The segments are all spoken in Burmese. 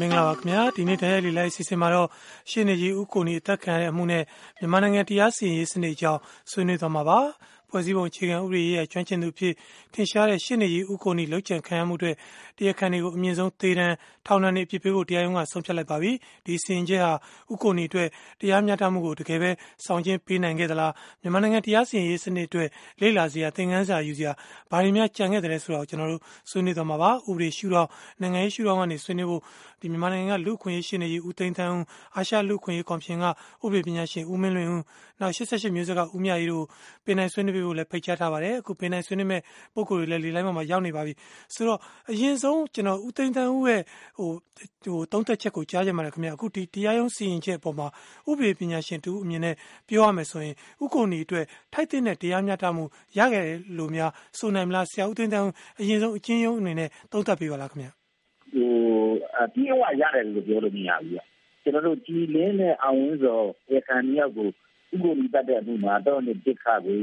မင်္ဂလာပါခင်ဗျာဒီနေ့တရားလီလိုက်စီစဉ်မှာတော့ရှင်းနေကြီးဥကိုနီအသက်ခံရတဲ့အမှုနဲ့မြန်မာနိုင်ငံတရားစီရင်ရေးစနစ်အကြောင်းဆွေးနွေးသွားမှာပါ ဖွဲ့စည်းပုံအခြေခံဥပဒေရဲ့ကျွမ်းကျင်သူဖြစ်ထင်ရှားတဲ့ရှင်းနေကြီးဥကိုနီလောက်ကျန်ခံရမှုတွေတရားခံတွေကိုအမြင့်ဆုံးသေဒဏ်ထောင်ဒဏ်တွေအပြစ်ပေးဖို့တရားရုံးကဆုံးဖြတ်လိုက်ပါပြီဒီစီရင်ချက်ဟာဥကိုနီအတွက်တရားမျှတမှုကိုတကယ်ပဲဆောင်ကျဉ်ပေးနိုင်ခဲ့သလားမြန်မာနိုင်ငံတရားစီရင်ရေးစနစ်အတွက်လေ့လာစရာသင်ခန်းစာယူစရာဘာတွေများကြံခဲ့တယ်လဲဆိုတော့ကျွန်တော်တို့ဆွေးနွေးသွားမှာပါဥပဒေရှုတော့နိုင်ငံရေးရှုတော့ကနေဆွေးနွေးဖို့ဒီမြန်မာနိုင်ငံကလူခွင့်ရေးရှင်နေကြီးဦးသိန်းသန်းဦးအာရှလူခွင့်ရေးကော်မရှင်ကဥပဒေပညာရှင်ဦးမင်းလွင်ဦးနောက်88မျိုးဆက်ကဦးမြရီတို့ပင်နိုင်ဆွေးနွေးဖို့လည်းဖိတ်ကြားထားပါတယ်အခုပင်နိုင်ဆွေးနွေးမဲ့ပုံကိုယ်တွေလည်းလေလိုင်းမှာရောက်နေပါပြီဆိုတော့အရင်ဆုံးကျွန်တော်ဦးသိန်းသန်းဦးရဲ့ဟိုဟိုတုံးသက်ချက်ကိုကြားကြမှာလေခင်ဗျအခုဒီတရားရုံးစီရင်ချက်အပေါ်မှာဥပဒေပညာရှင်တူအမြင်နဲ့ပြောရမယ်ဆိုရင်ဥက္ကုဏီအတွက်ထိုက်တဲ့တရားမျှတမှုရခဲ့တယ်လို့များဆိုနိုင်မလားဆရာဦးသိန်းသန်းဦးအရင်ဆုံးအချင်းယုံအနေနဲ့တုံးသက်ပေးပါလားခင်ဗျဟိုအပြည့်အဝရတယ်လို့ပြောလို့မရဘူး။ကျွန်တော်တို့ကြည်လင်းတဲ့အောင်ဝင်းစောရခိုင်မြောက်ကိုဥပဒေပတ်တဲ့အမှုမှာတော့နေပြစ်ခါကို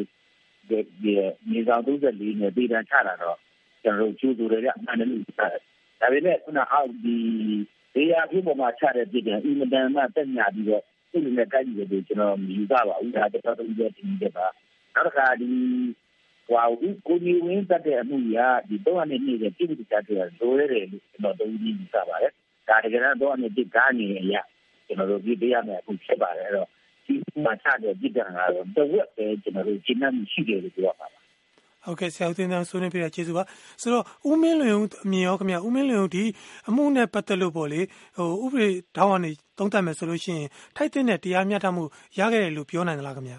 ဒီမြေဆောင်34နဲ့ပြည်တန်ချတာတော့ကျွန်တော်တို့ကျူးသူတွေကအမှန်တည်းလို့ပြောတယ်။ဒါပေမဲ့ခုနအောက်ဒီဒေယာဖြစ်ပေါ်မှာချတဲ့ပြည်တန်အင်မတန်မှတက်ညာပြီးတော့သူ့နဲ့တိုက်ကြည့်တယ်ကျွန်တော်မြင်ကြပါဦး။ဒါတော့တော်တော်ကြီးတင်နေပါ။နောက်တစ်ခါဒီဟွာဦးကိုကြီးဝင်းတက်တဲ့အမှုရဒီတော့အနေနဲ့ပြည်သူ့တပ်တွေလိုရတယ်လို့ကျွန်တော်တို့ဒီယူဆပါတယ်။ဒါတကယ်တော့အနေနဲ့ကားနေရကျွန်တော်တို့ပြည်ပြရမယ်အခုဖြစ်ပါတယ်အဲ့တော့ ဒီမှာချတဲ့ပြည်ကံကတော့တဝက်ပဲကျွန်တော်တို့ရှင်းမှရှိတယ်လို့ပြောပါပါဟုတ်ကဲ့ဆရာဦးတင်တန်းဆွေးနွေးပြတာကျေးဇူးပါဆိုတော့ဦးမင်းလွင်ဦးအမြင်ရောခင်ဗျဦးမင်းလွင်ဦးဒီအမှုနဲ့ပတ်သက်လို့ပေါ့လေဟိုဥပဒေတောင်းကနေသုံးသပ်မယ်ဆိုလို့ရှိရင်ထိုက်တဲ့တရားမျှတမှုရခဲ့တယ်လို့ပြောနိုင်သလားခင်ဗျ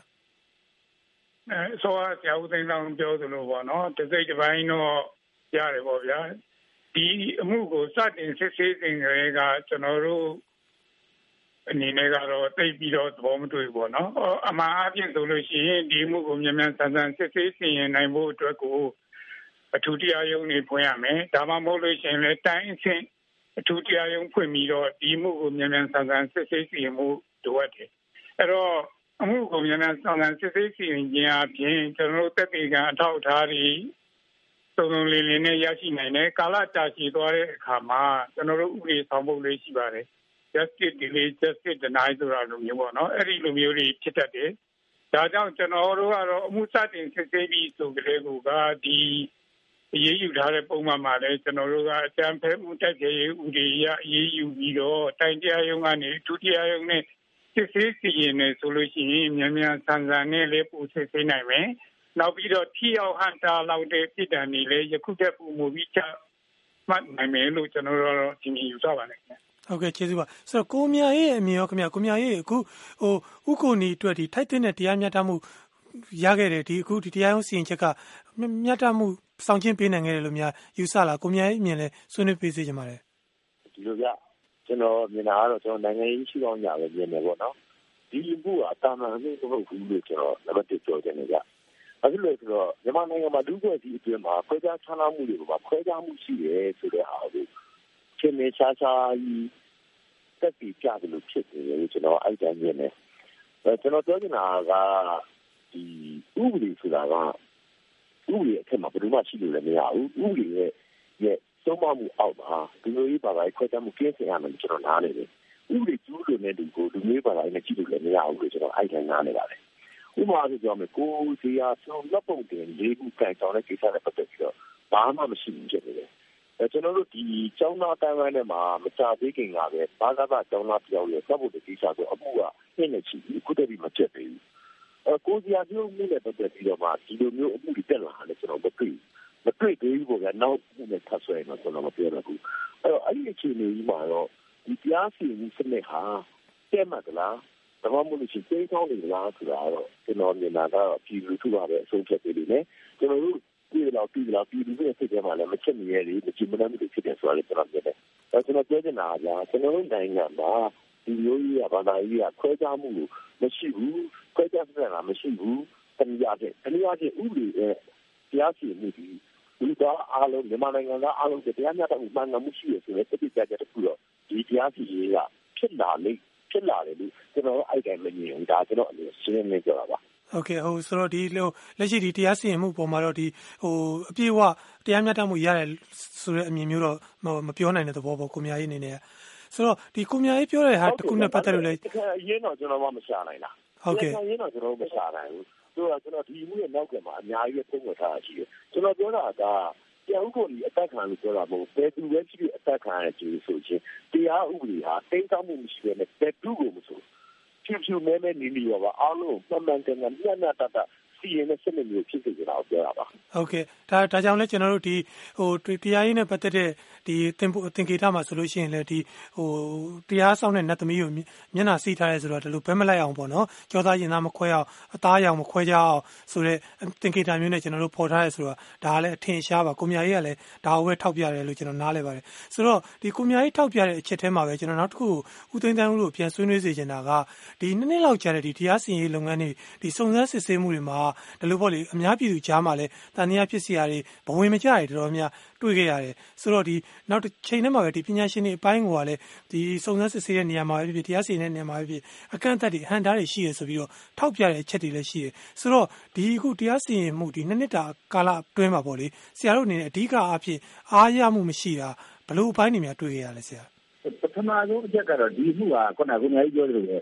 အဲဆိုတော့ဆရာဦးသိန်းဆောင်ပြောသလိုပေါ့နော်တစိတ်တစ်ပိုင်းတော့ရတယ်ပေါ့ဗျာဒီအမှုကိုစတင်စစ်ဆေးစဉ်ကလေးကကျွန်တော်တို့ အနေနဲ့ကတော့တိတ်ပြီးတော့သဘောမတွေ့ဘူးပေါ့နော်အမှန်အပြင်ဆိုလို့ရှိရင်ဒီမှုကိုမြန်မြန်ဆန်ဆန်စစ်ဆေးစီရင်နိုင်ဖို့အတွက်ကိုအထူးတရားရုံးနေဖွင့်ရမယ်ဒါမှမဟုတ်လို့ရှိရင်လည်းတိုင်းအဆင့်အထူးတရားရုံးဖွင့်ပြီးတော့ဒီမှုကိုမြန်မြန်ဆန်ဆန်စစ်ဆေးစီရင်မှုလိုအပ်တယ်အဲ့တော့အမှုကိုမြန်မြန်ဆန်ဆန်စစ်ဆေးစီရင်ခြင်းအပြင်ကျွန်တော်တို့တက်တေကအထောက်အထားတွေစုံစုံလင်လင်နဲ့ရရှိနိုင်တယ်ကာလတာရှည်သွားတဲ့အခါမှာကျွန်တော်တို့ဥပဒေဆောင်ဖို့လေးရှိပါတယ် justice delay justice deny ဆိုတာလိုမျိုးပေါ့နော်အဲ့ဒီလိုမျိုးတွေဖြစ်တတ်တယ်ဒါကြောင့်ကျွန်တော်တို့ကတော့အမှုစတင်စစ်ဆေးပြီးဆိုကြတဲ့ကူကဒီအရေးယူထားတဲ့ပုံမှန်မှာလည်းကျွန်တော်တို့ကအကြံဖက်မှုတက်ကြရေးဥဒေရအရေးယူပြီးတော့တိုင်တရားရုံးကနေဒုတိယရုံးနဲ့စစ်ဆေးစီရင်နေဆိုလို့ရှိရင်မြန်မြန်ဆန်ဆန်နဲ့လေးပူစစ်ဆေးနိုင်မယ်နောက်ပြီးတော့ထိရောက်ဟန်တာလောက်တဲ့ပြည်တံနေလေယခုတက်ပူမှုပြီးချမှတ်နိုင်မယ်လို့ကျွန်တော်တို့ဒီမြင်ယူဆပါတယ်ခင်ဗျ ဟုတ်ကဲ့ကျေးဇူးပါဆိုတော့ကိုမြာရဲ့အမြင်ရောခင်ဗျာကိုမြာရဲ့အခုဟိုဥက္ကိုနီအတွက်ဒီထိုက်တဲ့တရားမျှတမှုရခဲ့တယ်ဒီအခုဒီတရားရုံးစီရင်ချက်ကမျှတမှုစောင့်ချင်းပေးနိုင်ခဲ့တယ်လို့များယူဆလားကိုမြာရဲ့အမြင်လဲဆွေးနွေးပေးစေချင်ပါတယ်ဒီလိုကြကျွန်တော်မြင်တာကတော့ကျွန်တော်နိုင်ငံရေးရှိအောင်ညာပဲမြင်တယ်ပေါ့နော်ဒီမှုကအတမန်အမှုမဟုတ်ဘူးလို့ကျွန်တော်နံပါတ်1ပြောချင်တယ်ကြဘာဖြစ်လို့လဲဆိုတော့မြန်မာနိုင်ငံမှာလူ့ဖွဲ့စည်းအတွင်းမှာခွဲခြားခြားနားမှုတွေမှာခွဲခြားမှုရှိတယ်ဆိုတဲ့အားကို ချင်းနေရှားရှားကြီးတက်ပြီးကြတယ်လို့ဖြစ်နေတယ်ကျွန်တော်အဲ့တိုင်းမြင်တယ်အဲကျွန်တော်ပြောချင်တာကဒီဥပဒေဆိုတာကဥပဒေအထက်မှာဘယ်လိုမှရှိလို့လည်းမရဘူးဥပဒေရဲ့ရဲ့သုံးမမှုအောက်မှာဒီလိုကြီးပါပါခွဲခြားမှုကင်းစင်ရမယ်ကျွန်တော်နားနေတယ်ဥပဒေကျူးလွန်တဲ့လူကိုလူမျိုးပါပါနဲ့ကြည့်လို့လည်းမရဘူးလို့ကျွန်တော်အဲ့တိုင်းနားနေပါတယ်ဥပမာဆိုကြမယ်ကိုစီယာဆုံးလက်ပုံတင်လေးခုကန်ဆောင်တဲ့ကိစ္စနဲ့ပတ်သက်ပြီးတော့ဘာမှမရှိဘူးဖြစ်နေတယ်အဲ ကျွန်တော်တို့ဒီကျောင်းသားတန်းဝိုင်းထဲမှာမချသေးခင်ကပဲဘာသာပါကျောင်းသားပြောင်းရဲသတ်ဖို့တတိချဆိုအမှုကပြည့်နေချီခုတည်းပြီးမပြတ်သေးဘူးအဲကိုစီယာပြုံးမှုနဲ့ပတ်သက်ပြီးတော့မှဒီလိုမျိုးအမှုတွေတက်လာတယ်ကျွန်တော်မတွေ့မတွေ့သေးဘူးပေါ့ဗျာနောက်မှုနဲ့ထပ်ဆွဲတော့ကျွန်တော်မပြောတော့ဘူးအဲတော့အဲ့ဒီအခြေအနေကြီးမှာတော့ဒီတရားစီရင်မှုစနစ်ဟာတဲ့မှတ်လားဒါမှမဟုတ်လို့ရှိရင်သိကောင်းနေလားဆိုတာတော့ကျွန်တော်မြင်တာကတော့ပြည်လူထုပါပဲအဆုံးဖြတ်ပေးလိမ့်မယ်ကျွန်တော်တို့ ပြည်တော်ပြည်တော်ပြည်လူတွေစိတ်ထဲမှာလည်းမချစ်မြဲလေမကြည်မနှမ်းမှုဖြစ်တယ်ဆိုတာလည်းကျွန်တော်မြင်တယ်အဲကျွန်တော်ပြောချင်တာကကျွန်တော်တို့နိုင်ငံမှာဒီလိုကြီးကဘာသာရေးကခွဲခြားမှုမရှိဘူးခွဲခြားစရာမရှိဘူးတနည်းအားဖြင့်တနည်းအားဖြင့်ဥပဒေရဲ့တရားစီရင်မှုဒီဒီတော့အားလုံးမြန်မာနိုင်ငံသားအားလုံးတရားမျှတမှုမှန်ကန်မှုရှိရဆိုတဲ့တိကျကြတဲ့တစ်ခုတော့ဒီတရားစီရင်ကဖြစ်လာလိမ့်ဖြစ်လာတယ်လို့ကျွန်တော်အဲ့တိုင်းမမြင်ဘူးဒါကျွန်တော်အနေနဲ့ရှင်းနေကြတာပါ ဟုတ်ကဲ့ဟိုဆိုတော့ဒီလိုလက်ရှိဒီတရားစီရင်မှုပုံမှာတော့ဒီဟိုအပြည့်အဝတရားမျှတမှုရတယ်ဆိုတဲ့အမြင်မျိုးတော့မပြောနိုင်တဲ့သဘောပေါ့ကိုမြားကြီးအနေနဲ့ဆိုတော့ဒီကိုမြအေးပြောတဲ့ဟာတစ်ခုနဲ့ပတ်သက်လို့လည်းအရင်တော့ကျွန်တော်မှမရှာနိုင်တာဟုတ်ကဲ့အရင်တော့ကျွန်တော်မရှာနိုင်ဘူးဆိုတော့ကျွန်တော်ဒီမှုရဲ့နောက်ကမှာအများကြီးပုံဝတ်ထားတာရှိတယ်ကျွန်တော်ပြောတာကတရားဥပဒေအသက်ခံလို့ပြောတာမဟုတ်ဘယ်သူပဲဖြစ်ဖြစ်အသက်ခံရကြည့်ဆိုချင်းတရားဥပဒေဟာတိတ်တောက်မှုမရှိဘဲနဲ့ဘယ်သူကိုမဆို ဖြူဖြူမဲမဲနေနေပါအားလုံးမှန်မှန်ကန်ကန်မျှမျှတတ စီရင်တဲ့စနစ်မျိုးဖြစ်စေကြတာကိုပြောတာပါဟုတ်ကဲ့ဒါဒါကြောင့်လဲကျွန်တော်တို့ဒီဟိုတရားရေးနဲ့ပတ်သက်တဲ့ဒီသင်သင်္ကေတမှာဆိုလို့ရှိရင်လည်းဒီဟိုတရားဆောင်တဲ့နတ်သမီးကိုမျက်နှာစီးထားရဲဆိုတော့ဒီလိုဘဲမလိုက်အောင်ပေါ့နော်ကြောသားရင်သားမခွဲအောင်အသားရောင်မခွဲကြအောင်ဆိုတော့သင်္ကေတမျိုးနဲ့ကျွန်တော်တို့ပေါ်ထားရဲဆိုတော့ဒါကလည်းအထင်ရှားပါကိုမြာကြီးကလည်းဒါကိုပဲထောက်ပြတယ်လို့ကျွန်တော်နားလဲပါတယ်ဆိုတော့ဒီကိုမြာကြီးထောက်ပြတဲ့အချက်ထဲမှာပဲကျွန်တော်နောက်တစ်ခုဦးသိန်းတန်းဦးတို့ပြန်ဆွေးနွေးစေချင်တာကဒီနှစ်နှစ်လောက်ကြာတဲ့ဒီတရားစီရင်လုပ်ငန်းတွေဒီစုံစမ်းစစ်ဆေးမှုတွေမှာဒီလိုပေါ့လေအများပြည်သူကြားမှာလည်းတန်တရားဖြစ်စီရာတွေဘဝင်မကြရတော်တော်များတွေ့ခဲ့ရတယ်ဆိုတော့ဒီနောက်တစ်ချိန်ထဲမှာပဲဒီပညာရှင်တွေအပိုင်းကလည်းဒီစုံစမ်းစစ်ဆေးတဲ့နေရာမှာပဲဖြစ်တရားစီရင်တဲ့နေရာမှာပဲဖြစ်အကန့်အသတ်တွေအဟန့်တားတွေရှိရဆိုပြီးတော့ထောက်ပြတဲ့အချက်တွေလည်းရှိရဆိုတော့ဒီအခုတရားစီရင်မှုဒီနှစ်နှစ်တာကာလအတွင်းမှာပေါ့လေဆရာတို့အနေနဲ့အဓိကအားဖြင့်အားရမှုမရှိတာဘလို့အပိုင်းတွေများတွေ့ရရလဲဆရာပထမဆုံးအချက်ကတော့ဒီမှုကခုနကကိုကြီးပြောသလိုပဲ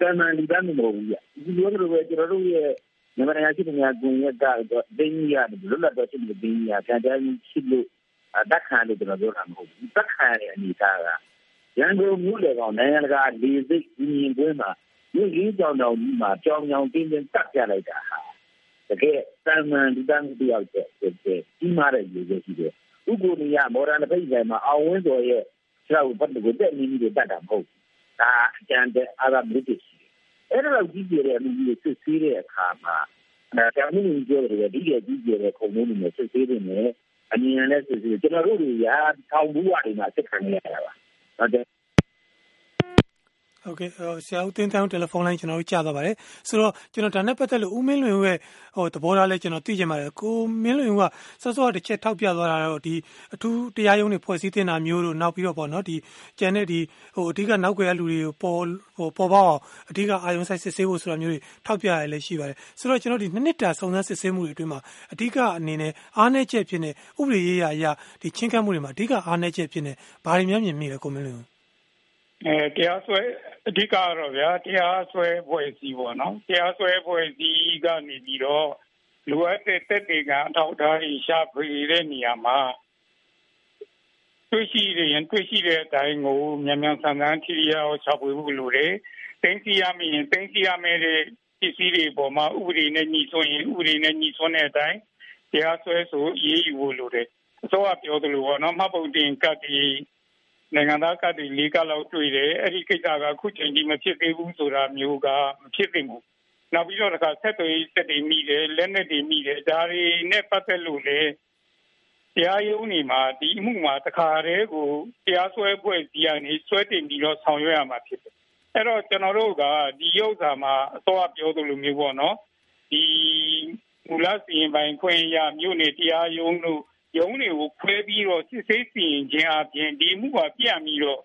တန်တန်ဒီတမ်းမဟုတ်ဘူးပြဒီလိုလိုပဲကျွန်တော်တို့ရဲ့ မြန်မာနိုင်ငံရှိတဲ့ကွန်ရက်ကတော့ဒင်းကြီးရတယ်လွတ်လပ်တော့ရှိတဲ့ဒင်းကြီးကခံတယ်ရှိလို့တက်ခံလို့ကျွန်တော်ပြောတာမဟုတ်ဘူးတက်ခံတဲ့အနေအထားကရန်ကုန်မြို့လေကောင်နိုင်ငံတကာလေစိတ်ညီရင်ကွင်းမှာမြို့ကြီးကြောင်တောင်ကြီးမှာကြောင်ကြောင်တင်းတင်းတက်ပြလိုက်တာဟာတကယ်တန်မှန်ဒီတန်တယောက်တည်းကြီးမားတဲ့လူတွေရှိတယ်ဥက္ကိုနီယမော်ဒန်ဖိတ်ဆိုင်မှာအောင်ဝင်းတော်ရဲ့ခြေထောက်ပတ်ကိုတက်နေပြီးတက်တာမဟုတ်ဘူးဒါအကျန်တဲ့အာရဗ်လူတွေ အဲ့ဒါတော့ကြီးကျယ်တဲ့အမှုကြီးစစ်ဆေးတဲ့အခါမှာအဲတာမှုကြီးပြောတယ်ဒီရဲ့ကြီးကျယ်တဲ့ခုံလုံးတွေနဲ့စစ်ဆေးနေတယ်အမြင်နဲ့စစ်ဆေးကျွန်တော်တို့တွေရာထောင်ဘူးဝတွေမှာစစ်ခံနေရတာပါဟုတ်တယ် ဟုတ်ကဲ့ဆရာဦးတင်းတောင်းတယ်လီဖုန်းလိုင်းကျွန်တော်တို့ကြားသွားပါတယ်ဆိုတော့ကျွန်တော်ဒါနဲ့ပတ်သက်လို့ဦးမင်းလွင်ရဲ့ဟိုသဘောထားလဲကျွန်တော်သိချင်ပါတယ်ကိုမင်းလွင်ကစောစောတစ်ချက်ထောက်ပြသွားတာတော့ဒီအထူးတရားရုံးတွေဖွဲ့စည်းတင်တာမျိုးတို့နောက်ပြီးတော့ပေါ့နော်ဒီကျန်တဲ့ဒီဟိုအဓိကနောက်ွယ်လူတွေကိုပေါ်ဟိုပေါ်ပေါအောင်အဓိကအာယုံဆိုင်စစ်ဆေးဖို့ဆိုတာမျိုးတွေထောက်ပြရလဲရှိပါတယ်ဆိုတော့ကျွန်တော်ဒီနှစ်နှစ်တာစုံစမ်းစစ်ဆေးမှုတွေအတွင်းမှာအဓိကအနေနဲ့အားနည်းချက်ဖြစ်နေဥပဒေရေးရာအရာဒီချင်းကပ်မှုတွေမှာအဓိကအားနည်းချက်ဖြစ်နေဘာတွေများမြင်မိလဲကိုမင်းလွင် အဲတရားစွဲအဓိကတော့ဗျာတရားစွဲဖွဲ့စည်းပေါ့နော်တရားစွဲဖွဲ့စည်းကနေပြီးတော့လိုအပ်တဲ့တက်တွေကအထောက်အထားတွေရှာဖွေတဲ့နေရာမှာတွေ့ရှိရင်တွေ့ရှိတဲ့အတိုင်းကိုမြန်မြန်ဆန်ဆန်ထိရအောင်ရှာဖွေဖို့လိုတယ်တင်းစီရမရင်တင်းစီရမယ်တဲ့ပစ္စည်းတွေပေါ်မှာဥပဒေနဲ့ညီဆွရင်ဥပဒေနဲ့ညီဆွတဲ့အတိုင်းတရားစွဲဆိုရေးယူဖို့လိုတယ်အစိုးရပြောသလိုပေါ့နော်မှတ်ပုံတင်ကတ်တီ နိုင်ငံသားကတည်းက၄ကလောက်တွေ့တယ်အဲ့ဒီကိစ္စကအခုချိန်ကြီးမဖြစ်သေးဘူးဆိုတာမျိုးကမဖြစ်သင့်ဘူးနောက်ပြီးတော့တခါဆက်သွယ်ရေးဆက်တွေမိတယ်လက်နက်တွေမိတယ်ဒါတွေနဲ့ပတ်သက်လို့လေတရားရုံးနေမှာဒီအမှုမှာတခါတည်းကိုတရားစွဲဖွဲ့စီကနေစွဲတင်ပြီးတော့ဆောင်ရွက်ရမှာဖြစ်တယ်အဲ့တော့ကျွန်တော်တို့ကဒီဥစ္စာမှာအစောပြောသလိုမျိုးပေါ့နော်ဒီမူလစီရင်ပိုင်ခွင့်ရမြို့နယ်တရားရုံးတို့ ရုံးတွေကိုခွဲပြီးတော့စစ်ဆေးစီရင်ခြင်းအပြင်ဒီမှုကပြတ်ပြီးတော့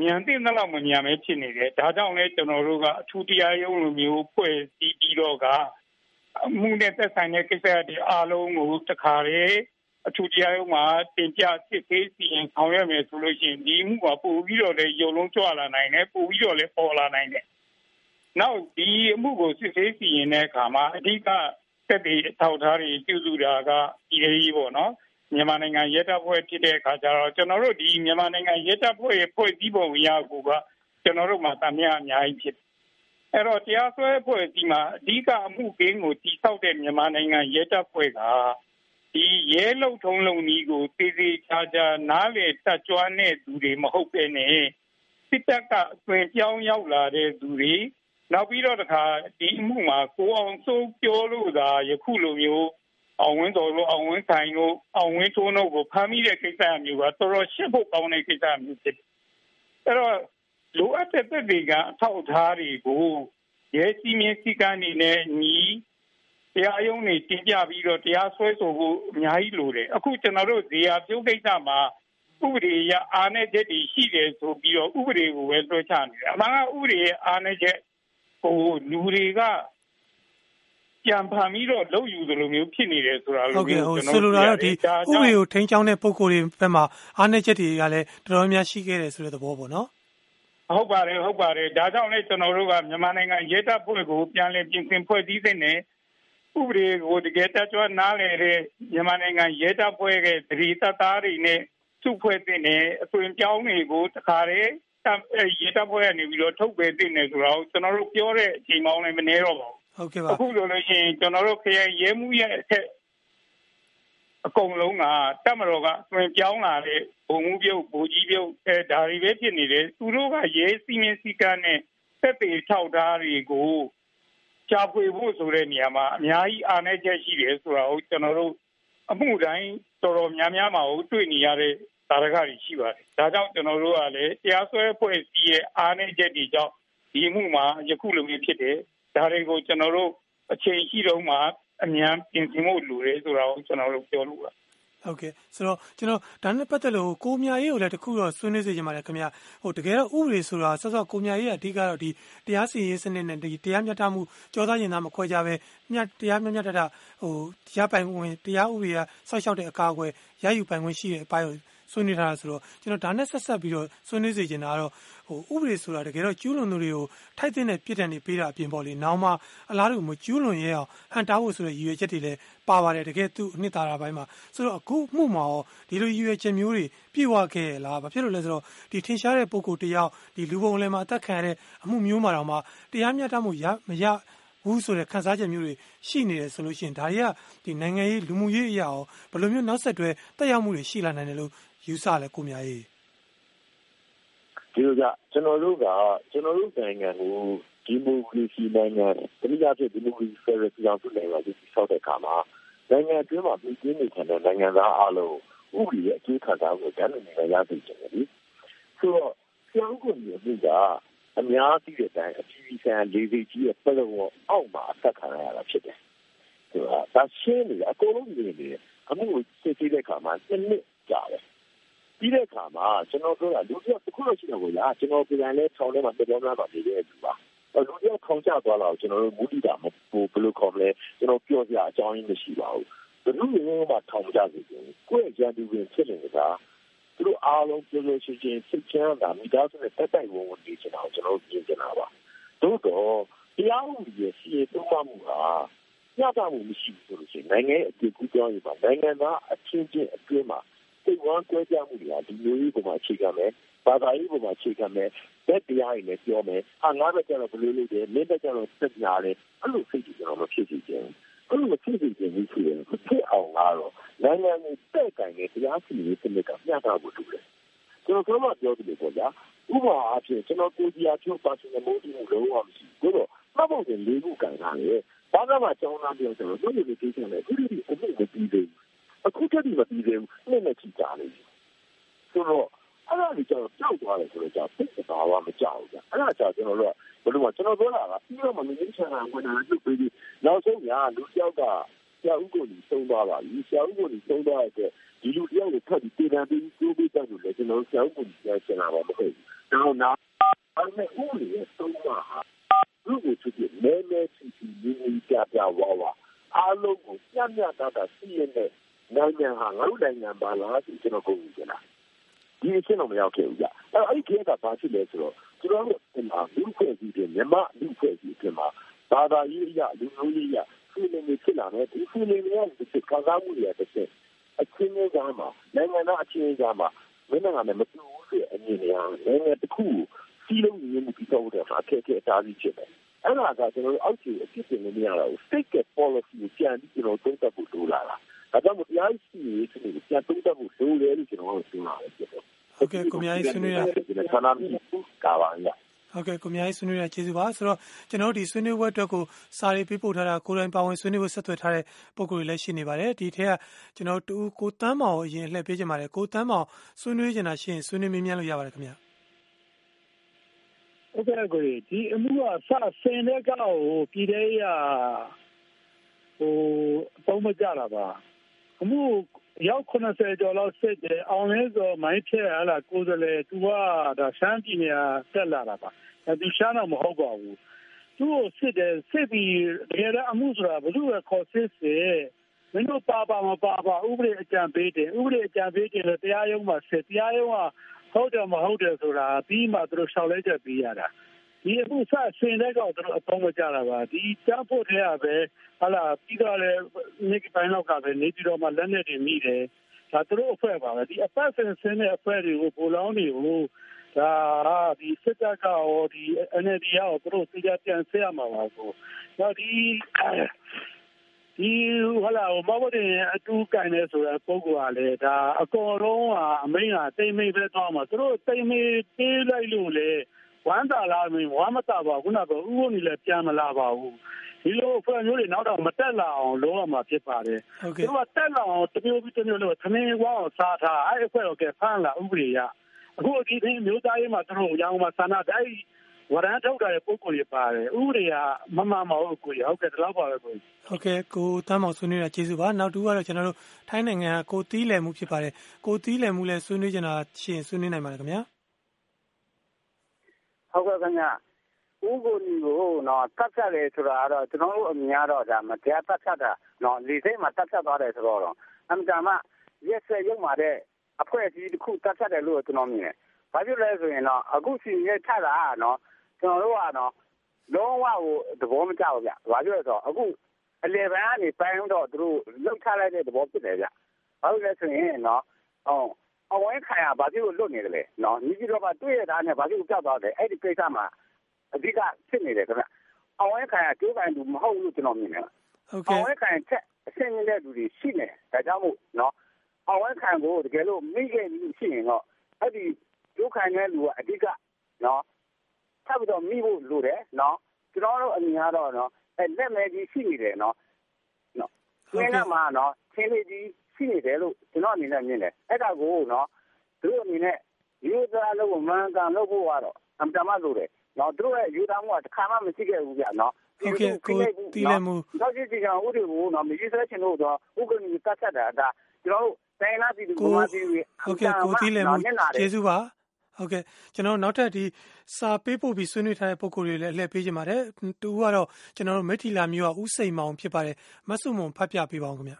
မြန်တဲ့လောက်မမြန်ပဲဖြစ်နေတယ်ဒါကြောင့်လဲကျွန်တော်တို့ကအထူးတရားရုံးလိုမျိုးဖွဲ့စည်းပြီးတော့ကအမှုနဲ့သက်ဆိုင်တဲ့ကိစ္စတွေအားလုံးကိုတခါလေအထူးတရားရုံးမှာတင်ပြစစ်ဆေးစီရင်ဆောင်ရွက်မယ်ဆိုလို့ရှိရင်ဒီမှုကပို့ပြီးတော့လည်းရုံလုံးကြွလာနိုင်တယ်ပို့ပြီးတော့လည်းပေါ်လာနိုင်တယ်နောက်ဒီအမှုကိုစစ်ဆေးစီရင်တဲ့အခါမှာအဓိက သက်တွေထောက်ထားတွေပြုစုတာကဒီလေးပေါ့နော်မြန်မာနိုင်ငံရဲတပ်ဖွဲ့ဖြစ်တဲ့အခါကျတော့ကျွန်တော်တို့ဒီမြန်မာနိုင်ငံရဲတပ်ဖွဲ့ရဲ့ဖွဲ့စည်းပုံအရကိုကကျွန်တော်တို့မှာတမန်အများကြီးဖြစ်အဲ့တော့တရားစွဲဖွဲ့စည်းမှာအဓိကအမှုကင်းကိုတိဆောက်တဲ့မြန်မာနိုင်ငံရဲတပ်ဖွဲ့ကဒီရဲလုံထုံးလုံကြီးကိုတည်တည်ချာချာနားလေတက်ကြွတဲ့သူတွေမဟုတ်ပဲနဲ့စစ်တပ်ကအသွင်ပြောင်းရောက်လာတဲ့သူတွေ နောက်ပြီးတော့တခါဒီအမှုမှာကိုအောင်စိုးပြောလို့သာယခုလိုမျိုးအောင်ဝင်းတော်လို့အောင်ဝင်းဆိုင်လို့အောင်ဝင်းထိုးတို့ကိုဖမ်းမိတဲ့ကိစ္စမျိုးကတော်တော်ရှင်းဖို့ကောင်းတဲ့ကိစ္စမျိုးဖြစ်တယ်။အဲ့တော့လိုအပ်တဲ့သက်တွေကအထောက်အထားတွေကိုရဲစီမင်းစည်းကမ်းတွေနဲ့ညီတရားရုံးတွေတင်ပြပြီးတော့တရားစွဲဆိုဖို့အများကြီးလိုတယ်။အခုကျွန်တော်တို့ဇေယျပြုတ်ကိစ္စမှာဥပဒေရအားနည်းချက်တွေရှိတယ်ဆိုပြီးတော့ဥပဒေကိုပဲလွှဲချနေတယ်။အမှန်ကဥပဒေရဲ့အားနည်းချက် ဟိုလူတွေကပြန်ဖန်ပြီးတော့လုပ်ယူသလိုမျိုးဖြစ်နေတယ်ဆိုတာလိုမျိုးကျွန်တော်ဆိုလိုတာတော့ဒီဥပဒေကိုထိန်းချောင်းတဲ့ပုံကိုယ်တွေဘက်မှာအားနည်းချက်တွေကလည်းတော်တော်များရှိခဲ့တယ်ဆိုတဲ့သဘောပေါ့နော်ဟုတ်ပါတယ်ဟုတ်ပါတယ်ဒါကြောင့်လည်းကျွန်တော်တို့ကမြန်မာနိုင်ငံရဲတပ်ဖွဲ့ကိုပြန်လည်ပြင်ဆင်ဖွဲ့စည်းတဲ့နဲ့ဥပဒေကိုတကယ်တကြွနားလည်တဲ့မြန်မာနိုင်ငံရဲတပ်ဖွဲ့ရဲ့တတိတသားတွေနဲ့စုဖွဲ့တဲ့နဲ့အသွင်ပြောင်းတွေကိုတခါတည်း ရဲတပ်ဖွဲ့ကနေပြီးတော့ထုတ်ပေးတဲ့နဲ့ဆိုတော့ကျွန်တော်တို့ပြောတဲ့အချိန်ပေါင်းလည်းမနေတော့ပါဘူးဟုတ်ကဲ့ပါအခုလိုလို့ရှိရင်ကျွန်တော်တို့ခရိုင်ရဲမှုရဲ့အထက်အကုန်လုံးကတက်မတော်ကတွင်ပြောင်းလာတဲ့ဘုံမှုပြုတ်ဘူကြီးပြုတ်အဲဒါတွေပဲဖြစ်နေတယ်သူတို့ကရဲစီမင်းစည်းကမ်းနဲ့သက်သေထောက်ထားတွေကိုရှာဖွေဖို့ဆိုတဲ့နေရာမှာအများကြီးအားနည်းချက်ရှိတယ်ဆိုတာကိုကျွန်တော်တို့အမှုတိုင်းတော်တော်များများမှာတွေ့နေရတဲ့ သာရကတွေရှိပါတယ်ဒါကြောင့်ကျွန်တော်တို့ကလည်းတရားစွဲဖွဲ့စည်းရဲ့အားနည်းချက်တွေကြောင့်ဒီမှုမှာယခုလိုမျိုးဖြစ်တယ်ဒါတွေကိုကျွန်တော်တို့အချိန်ရှိတော့မှအမြန်ပြင်ဆင်ဖို့လိုတယ်ဆိုတာကိုကျွန်တော်တို့ပြောလို့ပါဟုတ်ကဲ့ဆိုတော့ကျွန်တော်ဒါနဲ့ပတ်သက်လို့ကိုမြရေးကိုလည်းတခုတော့ဆွေးနွေးစေချင်ပါတယ်ခင်ဗျဟိုတကယ်တော့ဥပဒေဆိုတာဆော့ဆော့ကိုမြရေးကအဓိကတော့ဒီတရားစီရင်စနစ်နဲ့ဒီတရားမျှတမှုကြောသားရင်သားမခွဲကြပဲမြတ်တရားမျှမျှတတဟိုတရားပိုင်ဝင်တရားဥပဒေကဆောက်ရှောက်တဲ့အကာအကွယ်ရယူပိုင်ခွင့်ရှိတဲ့အပိုင်းကို ဆွေးနွေးထားတာဆိုတော့ကျွန်တော်ဒါနဲ့ဆက်ဆက်ပြီးတော့ဆွေးနွေးစေချင်တာကတော့ဟိုဥပဒေဆိုတာတကယ်တော့ကျူးလွန်သူတွေကိုထိုက်တဲ့ပြစ်ဒဏ်တွေပေးတာအပြင်ပေါ့လေနောက်မှအလားတူမကျူးလွန်ရဲအောင်ဟန်တားဖို့ဆိုတဲ့ရည်ရွယ်ချက်တွေလည်းပါပါတယ်တကယ်သူအနှစ်သာရပိုင်းမှာဆိုတော့အခုမှုမှာရောဒီလိုရည်ရွယ်ချက်မျိုးတွေပြေဝခဲ့လားဘာဖြစ်လို့လဲဆိုတော့ဒီထင်ရှားတဲ့ပုံကိုတယောက်ဒီလူပုံလည်းမှာအသက်ခံရတဲ့အမှုမျိုးမှာတော့မှတရားမျှတမှုရမရဘူးဆိုတဲ့ခန်းစားချက်မျိုးတွေရှိနေတယ်ဆိုလို့ရှိရင်ဒါတွေကဒီနိုင်ငံရေးလူမှုရေးအရာရောဘယ်လိုမျိုးနောက်ဆက်တွဲတက်ရောက်မှုတွေရှိလာနိုင်တယ်လို့ ယူဆလဲကိုမြရေးဒီလိုကကျွန်တော်တို့ကကျွန်တော်တို့နိုင်ငံကိုဒီမိုကရေစီနိုင်ငံတနည်းအားဖြင့်ဒီမိုကရေစီဖက်ဒရယ်ပြည်ထောင်စုနိုင်ငံကိုဆောက်တဲ့အခါမှာနိုင်ငံအတွင်းမှာပြည်ပြင်းနေတဲ့နိုင်ငံသားအလုံးဥပဒေရဲ့အကျိုးခံစားမှုတန်းနေရသိချင်တယ်လေဆိုတော့ကျောင်းကုန်ရဲ့မှုကအများကြီးတဲ့အတိုင်းအပြည်ပြည်ဆိုင်ရာလေးစိတ်ကြီးရဲ့ပတ်သက်မှုအောက်မှာအသက်ခံရတာဖြစ်တယ်ဆိုတော့ဒါရှင်းနေအကုန်လုံးနေနေအမှုကိုစစ်ဆေးတဲ့အခါမှာတစ်နှစ်ကြာတယ် ပြီးတဲ့အခါမှာကျွန်တော်တို့ကလူပြောတစ်ခုလို့ရှိတော့ဘူးလားကျွန်တော်ပြန်လဲထောင်ထဲမှာတော်တော်များများနေတဲ့သူပါလူပြောခေါင်းကျသွားတော့ကျွန်တော်တို့မူတည်တာမဟုတ်ဘယ်လိုခေါ်မလဲကျွန်တော်ပြောစရာအကြောင်းရင်းမရှိပါဘူးဘယ်လိုမျိုးမှထောင်ကြစေချင်ကိုယ့်ရဲ့ကြံသူဝင်ဖြစ်နေတာသူတို့အားလုံးပြောလို့ရှိချင်းစိတ်ချမ်းသာမိသားစုနဲ့တက်တိုက်ဝုန်းဝန်းနေချင်တာကိုကျွန်တော်ပြင်ချင်တာပါသို့တော့တရားဥပဒေရဲ့စီရင်သုံးပါမှုဟာညတာမှုမရှိဘူးဆိုလို့ရှိရင်နိုင်ငံရဲ့အကျိုးကူးကြောင်းရပါနိုင်ငံသားအချင်းချင်းအတွင်းမှာ စိတ်ဝမ်းကြွကြမှုတွေဟာဒီမျိုးကြီးပေါ်မှာအခြေခံမယ်ဘာသာရေးပေါ်မှာအခြေခံမယ်တက်တရားတွေလည်းပြောမယ်ဟာငါးဘက်ကျတော့ဘယ်လိုလုပ်တယ်မင်းဘက်ကျတော့စက်ညာတယ်အဲ့လိုစိတ်ကြီးကျွန်တော်မဖြစ်စီခြင်းအဲ့လိုမဖြစ်စီခြင်းကြီးဆိုရင်ဖြစ်အောင်ကတော့နိုင်ငံကိုတဲ့ကံရဲ့တရားစီရင်စနစ်ကမျှတဖို့လိုတယ်ကျွန်တော်ကမှပြောတယ်ပေါ့ဗျာဥပမာအဖြစ်ကျွန်တော်ကိုကြီးအဖြစ်ပါစင်မိုးတီကိုလုံးဝမရှိဘူးတော့မှတ်ဖို့လေးခုကန်တာလေဘာကမှကျောင်းသားပြောဆိုတော့တို့လူတွေသိချင်တယ်အခုဒီအမှုမပြီးသေးဘူး အခုတည်းကမပြီးသေးဘူးနှစ်နဲ့ချီကြာနေပြီဆိုတော့အဲ့ဒါကြီးကျတော့ကြောက်သွားတယ်ဆိုတော့ကြာစိတ်သာဝမကြောက်ဘူးကြာအဲ့ဒါကြာကျွန်တော်တို့ကဘယ်လိုမှကျွန်တော်ပြောတာကပြီးတော့မှမင်းချန်တာဝင်လာလို့ပြီးပြီးနောက်ဆုံးညာလူတယောက်ကဆရာဦးကိုကြီးသုံးသွားပါပြီဆရာဦးကိုကြီးသုံးသွားတဲ့ဒီလူတယောက်ကိုဖတ်ပြီးတေတံပြီးကျိုးပေးတယ်လို့လည်းကျွန်တော်ဆရာဦးကိုကြီးပြောချင်တာပါမဟုတ်ဘူးနောက်နောက်အဲ့မဲ့ဦးလေးသုံးသွားဟာလူကိုချစ်ပြီးမဲမဲချစ်ပြီးညီညီပြပြဝါဝါအားလုံးကိုညံ့ညံ့တာတာစီးရတဲ့ နိုင်ငံဟာငါတို့နိုင်ငံပါလားဆိုကျွန်တော်ကိုယ်ကြည့်လားဒီအချင်းတော့မရောက်ခဲ့ဘူးကြအဲ့အဲ့ဒီကဘာဖြစ်လဲဆိုတော့ကျွန်တော်တို့ဒီမှာလူဖွဲ့စည်းတဲ့မြမလူဖွဲ့စည်းတဲ့မှာဘာသာရေးအရလူမျိုးရေးအရဖီလင်းတွေဖြစ်လာတယ်ဒီဖီလင်းတွေကဒီကစားမှုတွေတစ်ချက်အချင်းချင်းကြားမှာနိုင်ငံသားအချင်းချင်းကြားမှာမင်းနိုင်ငံနဲ့မတူဘူးဆိုအမြင်တွေဟာနိုင်ငံတစ်ခုစီးလုံးရင်းမှုပြီးတော့တဲ့အခက်အခဲအတားကြီးဖြစ်တယ်အဲ့ဒါကကျွန်တော်တို့အောက်ခြေအဖြစ်တင်နေရတာကို state policy ကိုပြန်ပြီးကျွန်တော်သုံးသပ်ဖို့လိုလာတာ ဒါကြောင့်မို့တရားစီရင်စနစ်ကိုပြန်သုံးသပ်ဖို့လိုတယ်လို့ကျွန်တော်တို့ပြောတာဖြစ်တယ်ဟုတ်ကဲ့ကိုမြားကြီးဆွေးနွေးရဆန္ဒမရှိဘူးကာပါရဟုတ်ကဲ့ကိုမြားကြီးဆွေးနွေးရကျေးဇူးပါဆိုတော့ကျွန်တော်တို့ဒီဆွေးနွေးပွဲအတွက်ကိုစာရေးပေးပို့ထားတာကိုယ်တိုင်ပါဝင်ဆွေးနွေးဖို့ဆက်သွယ်ထားတဲ့ပုံကိုယ်တွေလည်းရှိနေပါတယ်ဒီထက်ကကျွန်တော်တူကိုတန်းမောင်အရင်လှည့်ပေးကြပါတယ်ကိုတန်းမောင်ဆွေးနွေးကြတာရှိရင်ဆွေးနွေးမေးမြန်းလို့ရပါတယ်ခင်ဗျာဟုတ်ကဲ့ကိုဒီအမှုကစဆင်တဲ့ကောက်ကိုပြည်တဲ့ရဟိုအပေါင်းမကြတာပါ အမှုရောက်90ကျော်လောက်စစ်တယ်အောင်လဲဆိုမိုင်းဖြဲဟလာကိုယ်စလဲသူကဒါရှမ်းပြည်နယ်တက်လာတာပါသူရှမ်းတော့မဟုတ်ပါဘူးသူသူ့ကိုစစ်တယ်စစ်ပြီးတကယ်တော့အမှုဆိုတာဘယ်သူပဲခေါ်စစ်စေမင်းတို့ပါပါမပါပါဥပဒေအကြံပေးတယ်ဥပဒေအကြံပေးတယ်လို့တရားရုံးမှာစစ်တရားရုံးကဟုတ်တယ်မဟုတ်တယ်ဆိုတာပြီးမှသူတို့ရှောက်လဲချက်ပြီးရတာ ဒီအခုစဆင်တဲ့ကောင်တို့အပေါင်းမကြတာပါဒီတန်းဖို့တဲ့ကပဲဟာလာပြီးတော့လေနေပိုင်းလောက်ကပဲနေပြီးတော့မှလက်နဲ့တွေမိတယ်ဒါသူတို့အဖွဲ့ပါပဲဒီအပတ်ဆင်ဆင်းတဲ့အဖွဲ့တွေကိုပိုလောင်းတွေကိုဒါဒီစစ်တပ်ကရောဒီ NLD ရောသူတို့သိကြပြန်ဆရမှာပါကိုတော့ဒီဒီဟလာမဘတဲ့အတူကင်နေဆိုတဲ့ပုံကလည်းဒါအကောလုံးကအမိန်ကတိမ်မိပဲသွားမှာသူတို့တိမ်မိပေးလိုက်လို့လေ ဝမ်းသာလာမင်းဝမ်းမသာပါခုနကဥပုံကြီးလည်းပြန်မလာပါဘူးဒီလိုဖွဲ့မျိုးတွေနောက်တော့မတက်လာအောင်လုပ်ရမှာဖြစ်ပါတယ်ဟုတ်ကဲ့သူကတက်လာအောင်တမျိုးပြီးတမျိုးလို့သမင်းဝါအောင်စားထားအဲ့အဖွဲ့တော့ကဲဖမ်းလာဥပဒေရအခုဒီဒီမျိုးသားရေးမှာသူတို့ရောင်းမှာဆန္ဒတိုင်းဝရမ်းထုတ်တာရဲ့ပုံကိုရပါတယ်ဥပဒေကမမမဟုတ်ကိုရဟုတ်ကဲ့ဒီလောက်ပါပဲကိုဟုတ်ကဲ့ကိုတမ်းမောင်ဆွေးနွေးတာကျေးဇူးပါနောက်တူကတော့ကျွန်တော်တို့ထိုင်းနိုင်ငံကကိုတီးလည်မှုဖြစ်ပါတယ်ကိုတီးလည်မှုလဲဆွေးနွေးကြတာရှင်ဆွေးနွေးနိုင်ပါတယ်ခင်ဗျာ ဟုတ်ကဲ့ခင်ဗျာဥကိုနီကိုတော့တတ်ဖြတ်တယ်ဆိုတာကတော့ကျွန်တော်တို့အမြင်ကတော့ဒါမတရားတတ်ဖြတ်တာတော့လေစိတ်မှာတတ်ဖြတ်သွားတယ်ဆိုတော့အမှန်တမ်းရက်စက်ရုံမှာတဲ့အဖွဲ့အစည်းတစ်ခုတတ်ဖြတ်တယ်လို့ကျွန်တော်မြင်တယ်။ဘာဖြစ်လဲဆိုရင်တော့အခုစီရဲထတာကတော့ကျွန်တော်တို့ကတော့လုံးဝကိုသဘောမကျဘူးဗျ။ဘာဖြစ်လဲဆိုတော့အခုအလေဘန်ကနေပိုင်းတော့သူတို့လှုပ်ချလိုက်တဲ့သဘောဖြစ်တယ်ဗျ။ဘာလို့လဲဆိုရင်တော့ အော်အဝဲခံရဘာဖြစ်လို့လွတ်နေတယ်လဲနော်ညီကြီးတော့ကတွေ့ရတာနဲ့ဘာဖြစ်လို့ကြောက်သွားတယ်အဲ့ဒီကိစ္စမှာအဓိကဖြစ်နေတယ်ခင်ဗျအဝဲခံရကျိုးကန်သူမဟုတ်လို့ကျွန်တော်မြင်တယ်ဟုတ်ကဲ့အဝဲခံချက်အဆင့်မြင့်တဲ့လူတွေရှိနေဒါကြောင့်မို့နော်အဝဲခံကိုတကယ်လို့မိခဲ့ပြီးရှိရင်တော့အဲ့ဒီကျိုးခံတဲ့လူကအဓိကနော်ထပ်ပြီးတော့မိဖို့လိုတယ်နော်ကျွန်တော်တို့အမြင်ကတော့နော်အဲ့လက်မဲကြီးရှိနေတယ်နော်နော်ဒီနေ့မှာနော်ချင်းလေးကြီး ရှိနေတယ်လို့ကျွန်တော်အနေနဲ့မြင်တယ်အဲ့ဒါကိုနော်သူတို့အနေနဲ့ယူသားလို့မှန်ကန်လို့ဖို့ကတော့အမှန်တမ်းလို့တယ်နော်သူတို့ရဲ့ယူသားမှုကတစ်ခါမှမရှိခဲ့ဘူးဗျနော်ဟုတ်ကဲ့ကိုတီးလည်မှုတော့ဒီကံဥတွေကိုနော်မရေးဆွဲချင်လို့တော့ဥက္ကဋ္ဌကတတ်ချက်တာဒါကျွန်တော်တို့တိုင်းလာပြည်သူကမှပြည်သူဟုတ်ကဲ့ကိုတီးလည်မှုကျေးဇူးပါဟုတ်ကဲ့ကျွန်တော်နောက်ထပ်ဒီစာပေးပို့ပြီးဆွေးနွေးထားတဲ့ပုံကိုယ်တွေလည်းအလှည့်ပေးကြပါတယ်တူကတော့ကျွန်တော်တို့မိထီလာမျိုးကဥစိန်မောင်ဖြစ်ပါတယ်မဆုမွန်ဖတ်ပြပေးပါအောင်ခင်ဗျ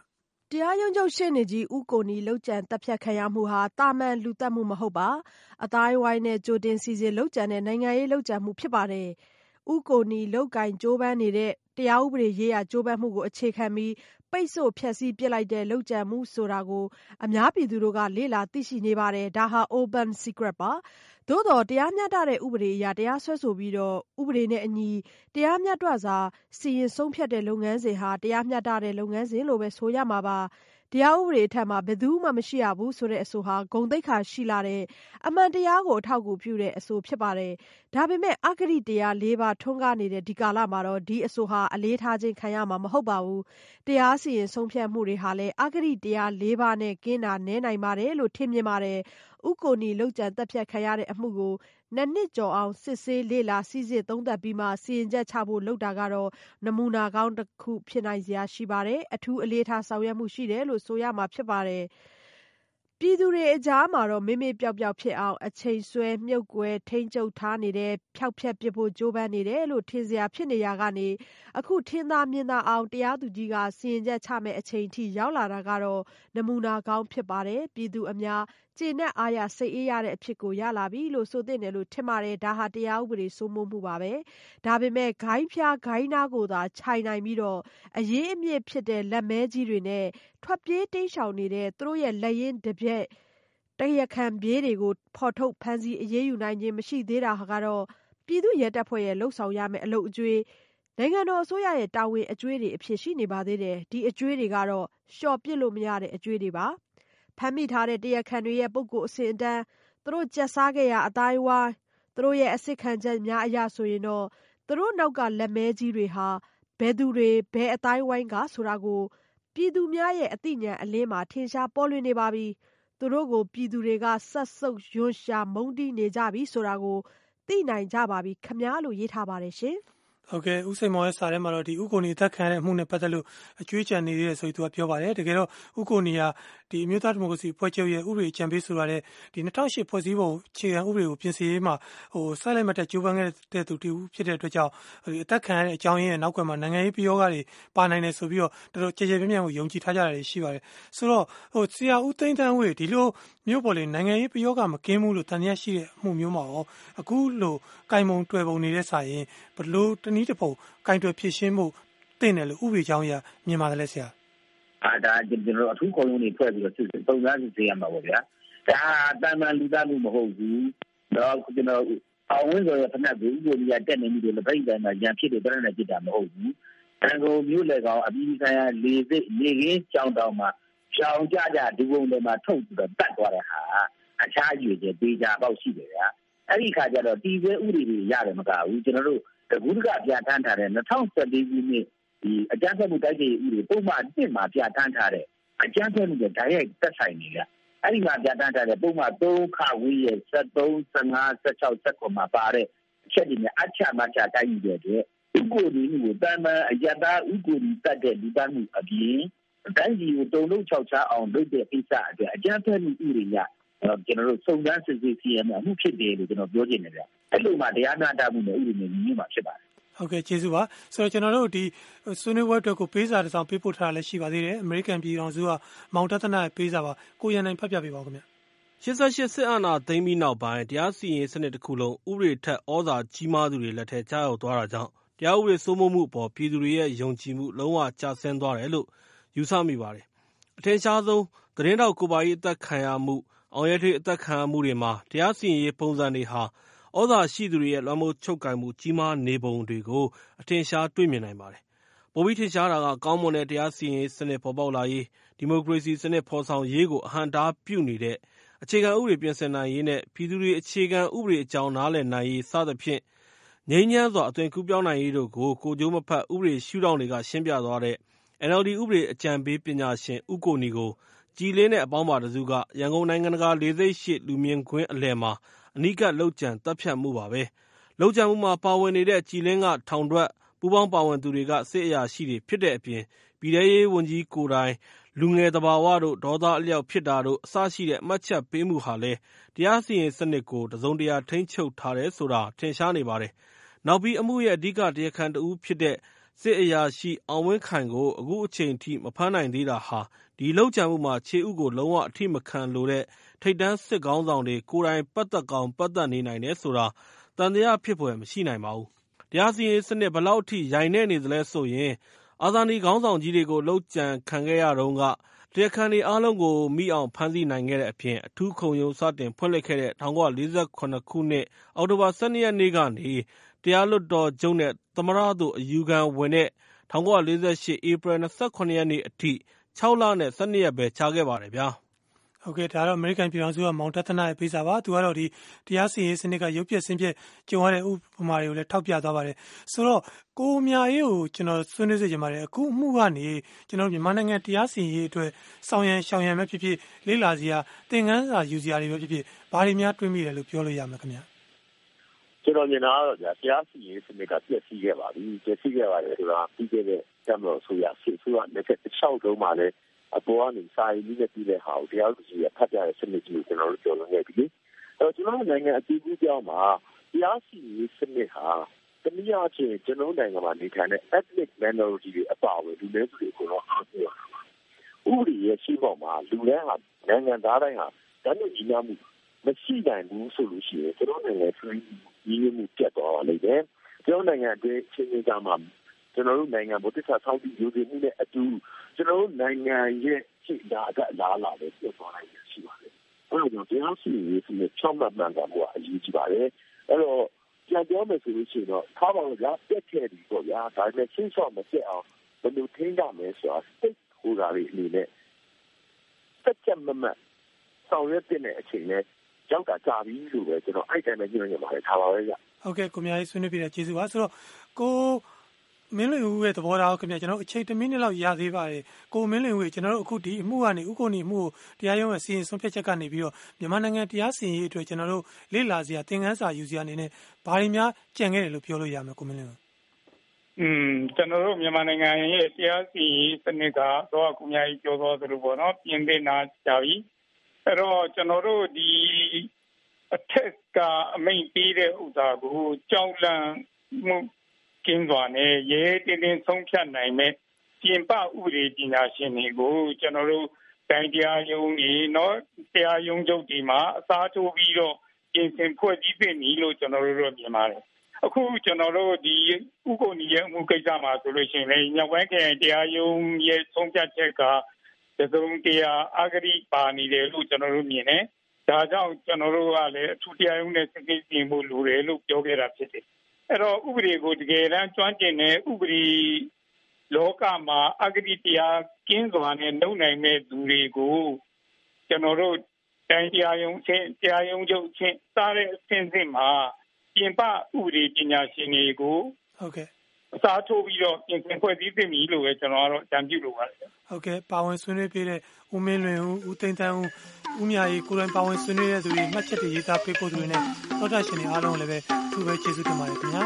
တရားရုံးချုပ်ရှေ့နေကြီး ဦးကိုနီ လုပ်ကြံသတ်ဖြတ်ခံရမှုဟာ သာမန်လူသတ်မှုမဟုတ်ပါ။အသိုင်းအဝိုင်းနဲ့ ကြိုတင်စီစဉ်လုပ်ကြံတဲ့ နိုင်ငံရေးလုပ်ကြံမှု ဖြစ်ပါတယ်။ဦးကိုနီ လုပ်ကိုင်ကြိုးပမ်းနေတဲ့ တရားဥပဒေရေးရာ ကြိုးပမ်းမှုကို အခြေခံပြီး ပိတ်ဆို့ဖျက်ဆီးပစ်လိုက်တဲ့ လုပ်ကြံမှုဆိုတာကို အများပြည်သူတို့က လေ့လာသိရှိနေပါတယ်။ဒါဟာ Open Secret ပါ။သို့သော် တရားမျှတတဲ့ ဥပဒေအရ တရားစွဲဆိုပြီးဥပဒေနဲ့အညီ တရားမျှတစွာ စီရင်ဆုံးဖြတ်တဲ့ လုပ်ငန်းစဉ်ဟာ တရားမျှတတဲ့ လုပ်ငန်းစဉ်လို့ပဲ ဆိုရမှာပါ။ တရားဥပဒေအထက်မှာ ဘယ်သူမှ မရှိရဘူးဆိုတဲ့အဆိုဟာ ဂုဏ်သိက္ခာရှိလှတဲ့ အမှန်တရားကို အထောက်အကူပြုတဲ့ အဆိုဖြစ်ပါတယ်။ဒါပေမဲ့ အဂတိတရား လေးပါးထွန်းကားနေတဲ့ ဒီကာလမှာတော့ ဒီအဆိုဟာ အလေးထားခြင်းခံရမှာ မဟုတ်ပါဘူး။တရားစီရင်ဆုံးဖြတ်မှုတွေဟာလည်း အဂတိတရား လေးပါးနဲ့ ကင်းတာနည်းနိုင်ပါတယ်လို့ ထင်မြင်ပါတယ်။ဦးကိုနီ လုပ်ကြံသတ်ဖြတ်ခံရတဲ့အမှုကို ၂နှစ်ကျော်အောင် စစ်ဆေး လေ့လာ စိစစ် သုံးသပ်ပြီးမှ စီရင်ချက်ချဖို့ လုပ်တာကတော့ နမူနာကောင်းတခု ဖြစ်နိုင်စရာရှိပါတယ်။အထူးအလေးထား ဆောင်ရွက်မှုရှိတယ်လို့ ဆိုရမှာဖြစ်ပါတယ်။ပြည်သူတွေအကြားမှာတော့ မေ့မေ့ပျောက်ပျောက်ဖြစ်အောင် အချိန်ဆွဲ မြုပ်ကွယ် ထိန်းချုပ်ထားနေတဲ့ ဖျောက်ဖျက်ပစ်ဖို့ ကြိုးပမ်းနေတယ်လို့ ထင်စရာဖြစ်နေရာကနေ အခု ထင်သာမြင်သာအောင် တရားသူကြီးက စီရင်ချက်ချမယ့်အချိန်ထိ ရောက်လာတာကတော့ နမူနာကောင်းဖြစ်ပါတယ်။ပြည်သူအများ ကျေနပ်အားရ စိတ်အေးရတဲ့အဖြစ်ကို ရလာပြီလို့ ဆိုသင့်တယ်လို့ ထင်ပါတယ်။ဒါဟာ တရားဥပဒေစိုးမိုးမှုပါပဲ။ဒါပေမဲ့ ဂိုဏ်းဖျား ဂိုဏ်းနားကိုသာ ခြိုင်နိုင်ပြီးအရင်းအမြစ်ဖြစ်တဲ့လာဘ်မဲကြီးတွေနဲ့ ထွက်ပြေးတိမ်းရှောင်နေတဲ့ သူတို့ရဲ့လက်ရင်းတပည့်တရားခံပြေးတွေကို ဖော်ထုတ် ဖမ်းဆီး အရေးယူနိုင်ခြင်း မရှိသေးတာကတော့ ပြည်သူ့ရဲတပ်ဖွဲ့ရဲ့ လုပ်ဆောင်ရမယ့် အလုပ်အကျွေး၊နိုင်ငံတော်အစိုးရရဲ့ တာဝန်အကြွေးတွေအဖြစ် ရှိနေပါသေးတယ်။ဒီအကြွေးတွေကတော့ လျှော်ပစ်လို့မရတဲ့ အကြွေးတွေပါ ဖမ်းမိထားတဲ့ တရားခံတွေရဲ့ ပုဂ္ဂိုလ်အဆင့်အတန်း၊သူတို့ကျက်စားခဲ့ရာ အသိုင်းအဝိုင်း၊သူတို့ရဲ့ အစစ်ခံချက်များအရဆိုရင်တော့ သူတို့နောက်ကလာဘ်မဲကြီးတွေဟာ ဘယ်သူတွေ ဘယ်အသိုင်းအဝိုင်းကဆိုတာကို ပြည်သူများရဲ့ အသိဉာဏ်အလင်းမှာ ထင်ရှားပေါ်လွင်နေပါပြီ။သူတို့ကို ပြည်သူတွေက စက်ဆုပ်ရွံရှာ မုန်းတီးနေကြပြီဆိုတာကို သိနိုင်ကြပါပြီခင်ဗျား လို့ ရေးထားပါတယ်ရှင်။ ဟုတ်ကဲ့ဦးစိန်မောင်ရဲ့စာထဲမှာတော့ဒီဥကိုနီသက်ခံရတဲ့အမှုနဲ့ပတ်သက်လို့အကျွေးကြံနေသေးတယ်ဆိုပြီးသူကပြောပါတယ်တကယ်တော့ဥကိုနီဟာဒီအမျိုးသားဒီမိုကရေစီအဖွဲ့ချုပ်ရဲ့ဥပဒေအကြံပေးဆိုရတဲ့ဒီ2008ဖွဲ့စည်းပုံအခြေခံဥပဒေကိုပြင်ဆင်ရေးမှာဟိုစိုက်လိုက်မှတ်ကြိုးပမ်းခဲ့တဲ့သူတူဖြစ်တဲ့အတွက်ကြောင့်ဒီအသက်ခံရတဲ့အကြောင်းရင်းရဲ့နောက်ကွယ်မှာနိုင်ငံရေးပြောကတွေပါနိုင်တယ်ဆိုပြီးတော့တော်တော်ကြည်ကြဲပြန့်ပြန့်ကိုယုံကြည်ထားကြတာတွေရှိပါတယ်ဆိုတော့ဟိုဆရာဦးသိန်းတန်းဝေဒီလိုမျိုးပေါ်လေနိုင်ငံရေးပြောကမကင်းဘူးလို့တန်ရရှိတဲ့အမှုမျိုးမှာရောအခုလိုကင်မုံတွေ့ပုံနေတဲ့စာရင်ဘလို့တနည်းတစ်ပုံကင်တွယ်ဖြစ်ရှင်းမှုတင်တယ်လို့ဥပဒေကြောင်းအရမြင်ပါတယ်ဆရာအာဒါကျွန်တော်အထူးခုံရုံးတွေဖွဲ့ပြီးတော့စစ်စစ်ပုံစံစစ်ဆေးရမှာပေါ့ဗျာဒါတန်တန်လူသားမှုမဟုတ်ဘူးတော့ကျွန်တော်အောင်ဝင်းဆိုရဖက်ကိုဥပဒေရတက်နေမှုတွေလက်ပိတ်တိုင်းမှာရန်ဖြစ်တယ်ပြရတဲ့จิตတာမဟုတ်ဘူးတန်ကုန်မျိုးလေကောင်အပြီးဆိုင်ရာလေစိတ်လေကင်းကြောင်တောင်မှာရှောင်ကြကြဒီပုံတွေမှာထုတ်ပြီးတော့တတ်သွားတဲ့ဟာအခြားရွေကျပေးကြပေါ့ရှိတယ်ဗျာအဲ့ဒီခါကျတော့တီစဲဥပဒေတွေရတယ်မကဘူးကျွန်တော်တို့ တကူးတကပြဋ္ဌာန်းထားတဲ့2014ခုနှစ်ဒီအကြမ်းဖက်မှုတိုက်ခိုက်ရေးဥပဒေပုံမှန်1မှာပြဋ္ဌာန်းထားတဲ့အကြမ်းဖက်မှုတွေဓာတ်ရိုက်သက်ဆိုင်နေကြအဲ့ဒီမှာပြဋ္ဌာန်းထားတဲ့ပုံမှန်3ခဝေးရဲ့73 15 16 19မှာပါတဲ့အချက်တွေနဲ့အချမချတိုက်ယူတဲ့အတွက်ဥပဒေကိုတန်တန်အယတာဥပဒေတတ်တဲ့လူသားမှုအပြင်တိုင်းပြည်ကိုတုံ့လုံးချောက်ချအောင်လုပ်တဲ့ကိစ္စအတွက်အကြမ်းဖက်မှုဥပဒေကကျွန်တော်တို့စုံစမ်းစစ်ဆေးစီရင်မှုဖြစ်တယ်လို့ကျွန်တော်ပြောချင်တယ်ဗျ အဲ့လိုမှတရားမျှတမှုနဲ့ဥပဒေနဲ့ညီညွတ်မှာဖြစ်ပါတယ်ဟုတ်ကဲ့ကျေးဇူးပါဆိုတော့ကျွန်တော်တို့ဒီဆွေးနွေးပွဲအတွက်ကိုပေးစာတစ်စောင်ပေးပို့ထားတာလည်းရှိပါသေးတယ်အမေရိကန်ပြည်ထောင်စုကမောင်တသနာရဲ့ပေးစာပါကိုရန်နိုင်ဖတ်ပြပေးပါဦးခင်ဗျ88စစ်အာဏာသိမ်းပြီးနောက်ပိုင်းတရားစီရင်စနစ်တစ်ခုလုံးဥပဒေထက်ဩဇာကြီးမားသူတွေလက်ထဲကြားရောက်သွားတာကြောင့်တရားဥပဒေစိုးမိုးမှုအပေါ်ပြည်သူတွေရဲ့ယုံကြည်မှုလုံးဝကျဆင်းသွားတယ်လို့ယူဆမိပါတယ်။အထင်ရှားဆုံးသတင်းထောက်ကိုပါကြီးအသက်ခံရမှု၊အောင်ရဲထွေးအသတ်ခံရမှုတွေမှာတရားစီရင်ရေးပုံစံတွေဟာ သြဇာရှိသူတွေရဲ့ လွှမ်းမိုးချုပ်ကိုင်မှု ကြီးမားနေပုံတွေကို အထင်အရှား တွေ့မြင်နိုင်ပါတယ်။ပိုပြီးထင်ရှားတာက ကောင်းမွန်တဲ့ တရားစီရင်ရေးစနစ် ပေါ်ပေါက်လာရေး၊ဒီမိုကရေစီစနစ် ဖော်ဆောင်ရေးကို အဟန့်အတားပြုနေတဲ့ အခြေခံဥပဒေ ပြင်ဆင်နိုင်ရေးနဲ့ ပြည်သူတွေ အခြေခံဥပဒေအကြောင်း နားလည်နိုင်ရေး စသဖြင့် ငြိမ်းချမ်းစွာ အသွင်ကူးပြောင်းနိုင်ရေးတို့ကို ကိုယ်ကျိုးမဖက် ဥပဒေရှုထောင့်တွေက ရှင်းပြသွားတဲ့ NLD ဥပဒေအကြံပေးပညာရှင် ဦးကိုနီကို ကြည်လင်းတဲ့ အပေါင်းပါတစုက ရန်ကုန် နိုင်ငံတကာလေဆိပ်ရှေ့ လူမြင်ကွင်းအလယ်မှာ အနီးကပ် လုပ်ကြံသတ်ဖြတ်မှုပါပဲ။လုပ်ကြံမှုမှာ ပါဝင်နေတဲ့ ကြည်လင်းက ထောင်ထွက်၊ပူးပေါင်းပါဝင်သူတွေက စစ်အရာရှိတွေ ဖြစ်တဲ့အပြင် ပြည်ထဲရေးဝန်ကြီးကိုယ်တိုင် လူငယ်သဘာဝတို့ ဒေါသအလျောက်ဖြစ်တာတို့ အစရှိတဲ့ မှတ်ချက်ပေးမှုဟာလည်း တရားစီရင်ရေးစနစ်ကို တစုံတရာ ထိန်းချုပ်ထားတယ်ဆိုတာ ထင်ရှားနေပါတယ်။နောက်ပြီး အမှုရဲ့ အဓိက တရားခံတဦးဖြစ်တဲ့ စစ်အရာရှိ အောင်ဝင်းခိုင်ကို အခုချိန်ထိ မဖမ်းနိုင်သေးတာဟာဒီလုပ်ကြံမှုမှာ ခြေဦးကို လုံးဝအထိမခံလိုတဲ့ ထိပ်တန်းစစ်ခေါင်းဆောင်တွေ ကိုယ်တိုင် ပတ်သက်ကောင်း ပတ်သက်နေနိုင်တယ်ဆိုတာ သံသယဖြစ်ဖွယ် မရှိနိုင်ပါဘူး။တရားစီရင်ရေးစနစ် ဘယ်လောက်အထိ ယိုင်နဲ့နေသလဲဆိုရင် အာဇာနည်ခေါင်းဆောင်ကြီးတွေကို လုပ်ကြံခံခဲ့ရတုန်းက တရားခံတွေအားလုံးကို မိအောင်ဖမ်းဆီးနိုင်ခဲ့တဲ့အပြင် အထူးခုံရုံး စတင်ဖွင့်လှစ်ခဲ့တဲ့ ၁၉၄၇ ခုနှစ် အောက်တိုဘာ ၁၂ ရက်နေ့ကနေ တရားလွှတ်တော်ချုပ်နဲ့ သမ္မတတို့ အယူခံဝင်တဲ့ ၁၉၄၈ ဧပြီ ၂၇ ရက်နေ့အထိ ၆လနဲ့၁၂ရက်ပဲချခဲ့ပါတယ်ဗျာဟုတ်ကဲ့ဒါတော့အမေရိကန်ပြည်ထောင်စုကမောင်တသနာရဲ့ပေးစာပါသူကတော့ဒီတရားစီရင်စနစ်ကရုပ်ပြဆင်းပြကြုံရတဲ့ဥပမာတွေကိုလည်းထောက်ပြသွားပါတယ်ဆိုတော့ကိုမြအေးကိုကျွန်တော်ဆွေးနွေးစေချင်ပါတယ်အခုအမှုကနေကျွန်တော်မြန်မာနိုင်ငံတရားစီရင်ရေးအတွက်ဆောင်ရန်ရှောင်ရန်ပဲဖြစ်ဖြစ်လေးလာစီရာသင်ခန်းစာယူစီရာတွေပဲဖြစ်ဖြစ်ဘာတွေများတွေးမိတယ်လို့ပြောလို့ရမှာခင်ဗျာကျွန်တော်မြင်တာကတော့ဗျာတရားစီရင်စနစ်ကပြည့်စည်ခဲ့ပါပြီပြည့်စည်ခဲ့ပါတယ်ဆိုတာပြီးခဲ့တဲ့ တမလို့ဆိုရစစ်ဆိုရလက်ချက်တစ်လျှောက်လုံးမှာလည်းအပေါ်ကနေစာရင်းလေးနဲ့ပြီးတဲ့ဟာကိုတရားသူကြီးကဖတ်ပြတဲ့စနစ်ကြီးကိုကျွန်တော်တို့ပြောလို့နေပြီ။အဲတော့ကျွန်တော်နိုင်ငံအကြီးအကျယ်မှာတရားစီရင်စနစ်ဟာတနည်းအားဖြင့်ကျွန်တော်နိုင်ငံမှာနေထိုင်တဲ့ ethnic minority တွေအပါအဝင်လူမျိုးစုတွေကိုတော့အားကိုးရတာပါ။ဥပဒေရဲ့ရှိပေါ်မှာလူတိုင်းဟာနိုင်ငံသားတိုင်းဟာတန်းတူညီမျှမှုမရှိနိုင်ဘူးဆိုလို့ရှိရင်ကျွန်တော်နိုင်ငံပြည်ညီမှုပြတ်သွားပါလိမ့်မယ်။ကျွန်တော်နိုင်ငံအတွင်းချင်းချင်းကြားမှာ ကျွန်တော်တို့နိုင်ငံဗုဒ္ဓဆာဆောင်းပြီးယူသည်မှုနဲ့အတူကျွန်တော်တို့နိုင်ငံရဲ့ခြေဓာတ်အလားအလာပဲပြတ်သွားနိုင်ရရှိပါတယ်။အဲဒါကြောင့်တရားစီရင်ရေးစနစ်ချောင်းမှန်မှန်ကမှုအရေးကြီးပါတယ်။အဲတော့ပြန်ပြောမယ်ဆိုလို့ရှိရင်တော့ထားပါတော့ကြာပြက်ခဲ့ပြီပေါ့ဗျာ။ဒါပေမဲ့ရှင်းရှော့မပြတ်အောင်ဘယ်လိုထိန်းကြမလဲဆိုတာစိတ်ဟိုတာတွေအနေနဲ့စက်ချက်မမတ်ဆောင်ရွက်တဲ့အချိန်နဲ့ရောက်တာကြာပြီလို့ပဲကျွန်တော်အဲ့တိုင်းပဲညွှန်နေပါတယ်ထားပါပဲဗျဟုတ်ကဲ့ကိုမြကြီးဆွေးနွေးပြတဲ့ကျေးဇူးပါဆိုတော့ကို မင်းလွင်ဦးရဲ့သဘောထားခင်ဗျကျွန်တော်အချိန်1မိနစ်လောက်ရသေးပါတယ်ကိုမင်းလွင်ဦးကျွန်တော်တို့အခုဒီအမှုကနေဥက္ကုဏီမှုကိုတရားရုံးရဲ့စီရင်ဆုံးဖြတ်ချက်ကနေပြီးတော့မြန်မာနိုင်ငံတရားစီရင်ရေးအတွက်ကျွန်တော်တို့လေ့လာစရာသင်ခန်းစာယူစရာအနေနဲ့ဘာတွေများကြံခဲ့တယ်လို့ပြောလို့ရမလဲကိုမင်းလွင်ဦးอืมကျွန်တော်တို့မြန်မာနိုင်ငံရဲ့တရားစီရင်စနစ်ကတော့အခုများကြီးပြောသွားသလိုပေါ့နော်ပြင်သစ်နာကြပြီအဲ့တော့ကျွန်တော်တို့ဒီအထက်ကအမိန့်ပေးတဲ့ဥစ္စာကိုကြောက်လန့်မှု ကင်းစွာနဲ့ရဲတင်းတင်းဆုံးဖြတ်နိုင်မဲ့ပြင်ပဥပဒေပညာရှင်တွေကိုကျွန်တော်တို့တိုင်းတရားရုံးကြီးနော်တရားရုံးချုပ်ဒီမှာအစားထိုးပြီးတော့ပြင်ဆင်ဖွဲ့ပြီးပြင်ပြီလို့ကျွန်တော်တို့တော့မြင်ပါတယ်အခုကျွန်တော်တို့ဒီဥက္ကုဏီရဲ့အမှုကိစ္စမှာဆိုလို့ရှိရင်လည်းညဝဲခရိုင်တရားရုံးရဲ့ဆုံးဖြတ်ချက်ကသုံးတရားအဂတိပါနေတယ်လို့ကျွန်တော်တို့မြင်တယ်ဒါကြောင့်ကျွန်တော်တို့ကလည်းအထူးတရားရုံးနဲ့စစ်ဆေးပြင်ဖို့လိုတယ်လို့ပြောခဲ့တာဖြစ်တယ် အဲ့တော့ဥပဒေကိုတကယ်တမ်းကျွမ်းကျင်တဲ့ဥပဒေလောကမှာအဂတိတရားကင်းစွာနဲ့နှုတ်နိုင်မဲ့သူတွေကိုကျွန်တော်တို့တိုင်းတရားရုံးချင်းတရားရုံးချုပ်ချင်းစားတဲ့အဆင့်ဆင့်မှာပြင်ပဥပဒေပညာရှင်တွေကိုဟုတ်ကဲ့အစားထိုးပြီးတော့ပြင်ဆင်ဖွဲ့စည်းသင့်ပြီလို့ပဲကျွန်တော်ကတော့ကြံပြုလိုပါတယ်ဟုတ်ကဲ့ပါဝင်ဆွေးနွေးပြတဲ့ ဦးမင်းလွင်ဦးဦးသိန်းတန်းဦးဦးမြရီကိုယ်တိုင်ပါဝင်ဆွေးနွေးတဲ့သူတွေမှတ်ချက်တွေရေးသားပေးပို့သူတွေနဲ့သောတာရှင်တွေအားလုံးလည်းပဲသူပဲကျေးဇူးတင်ပါတယ်ခင်ဗျာ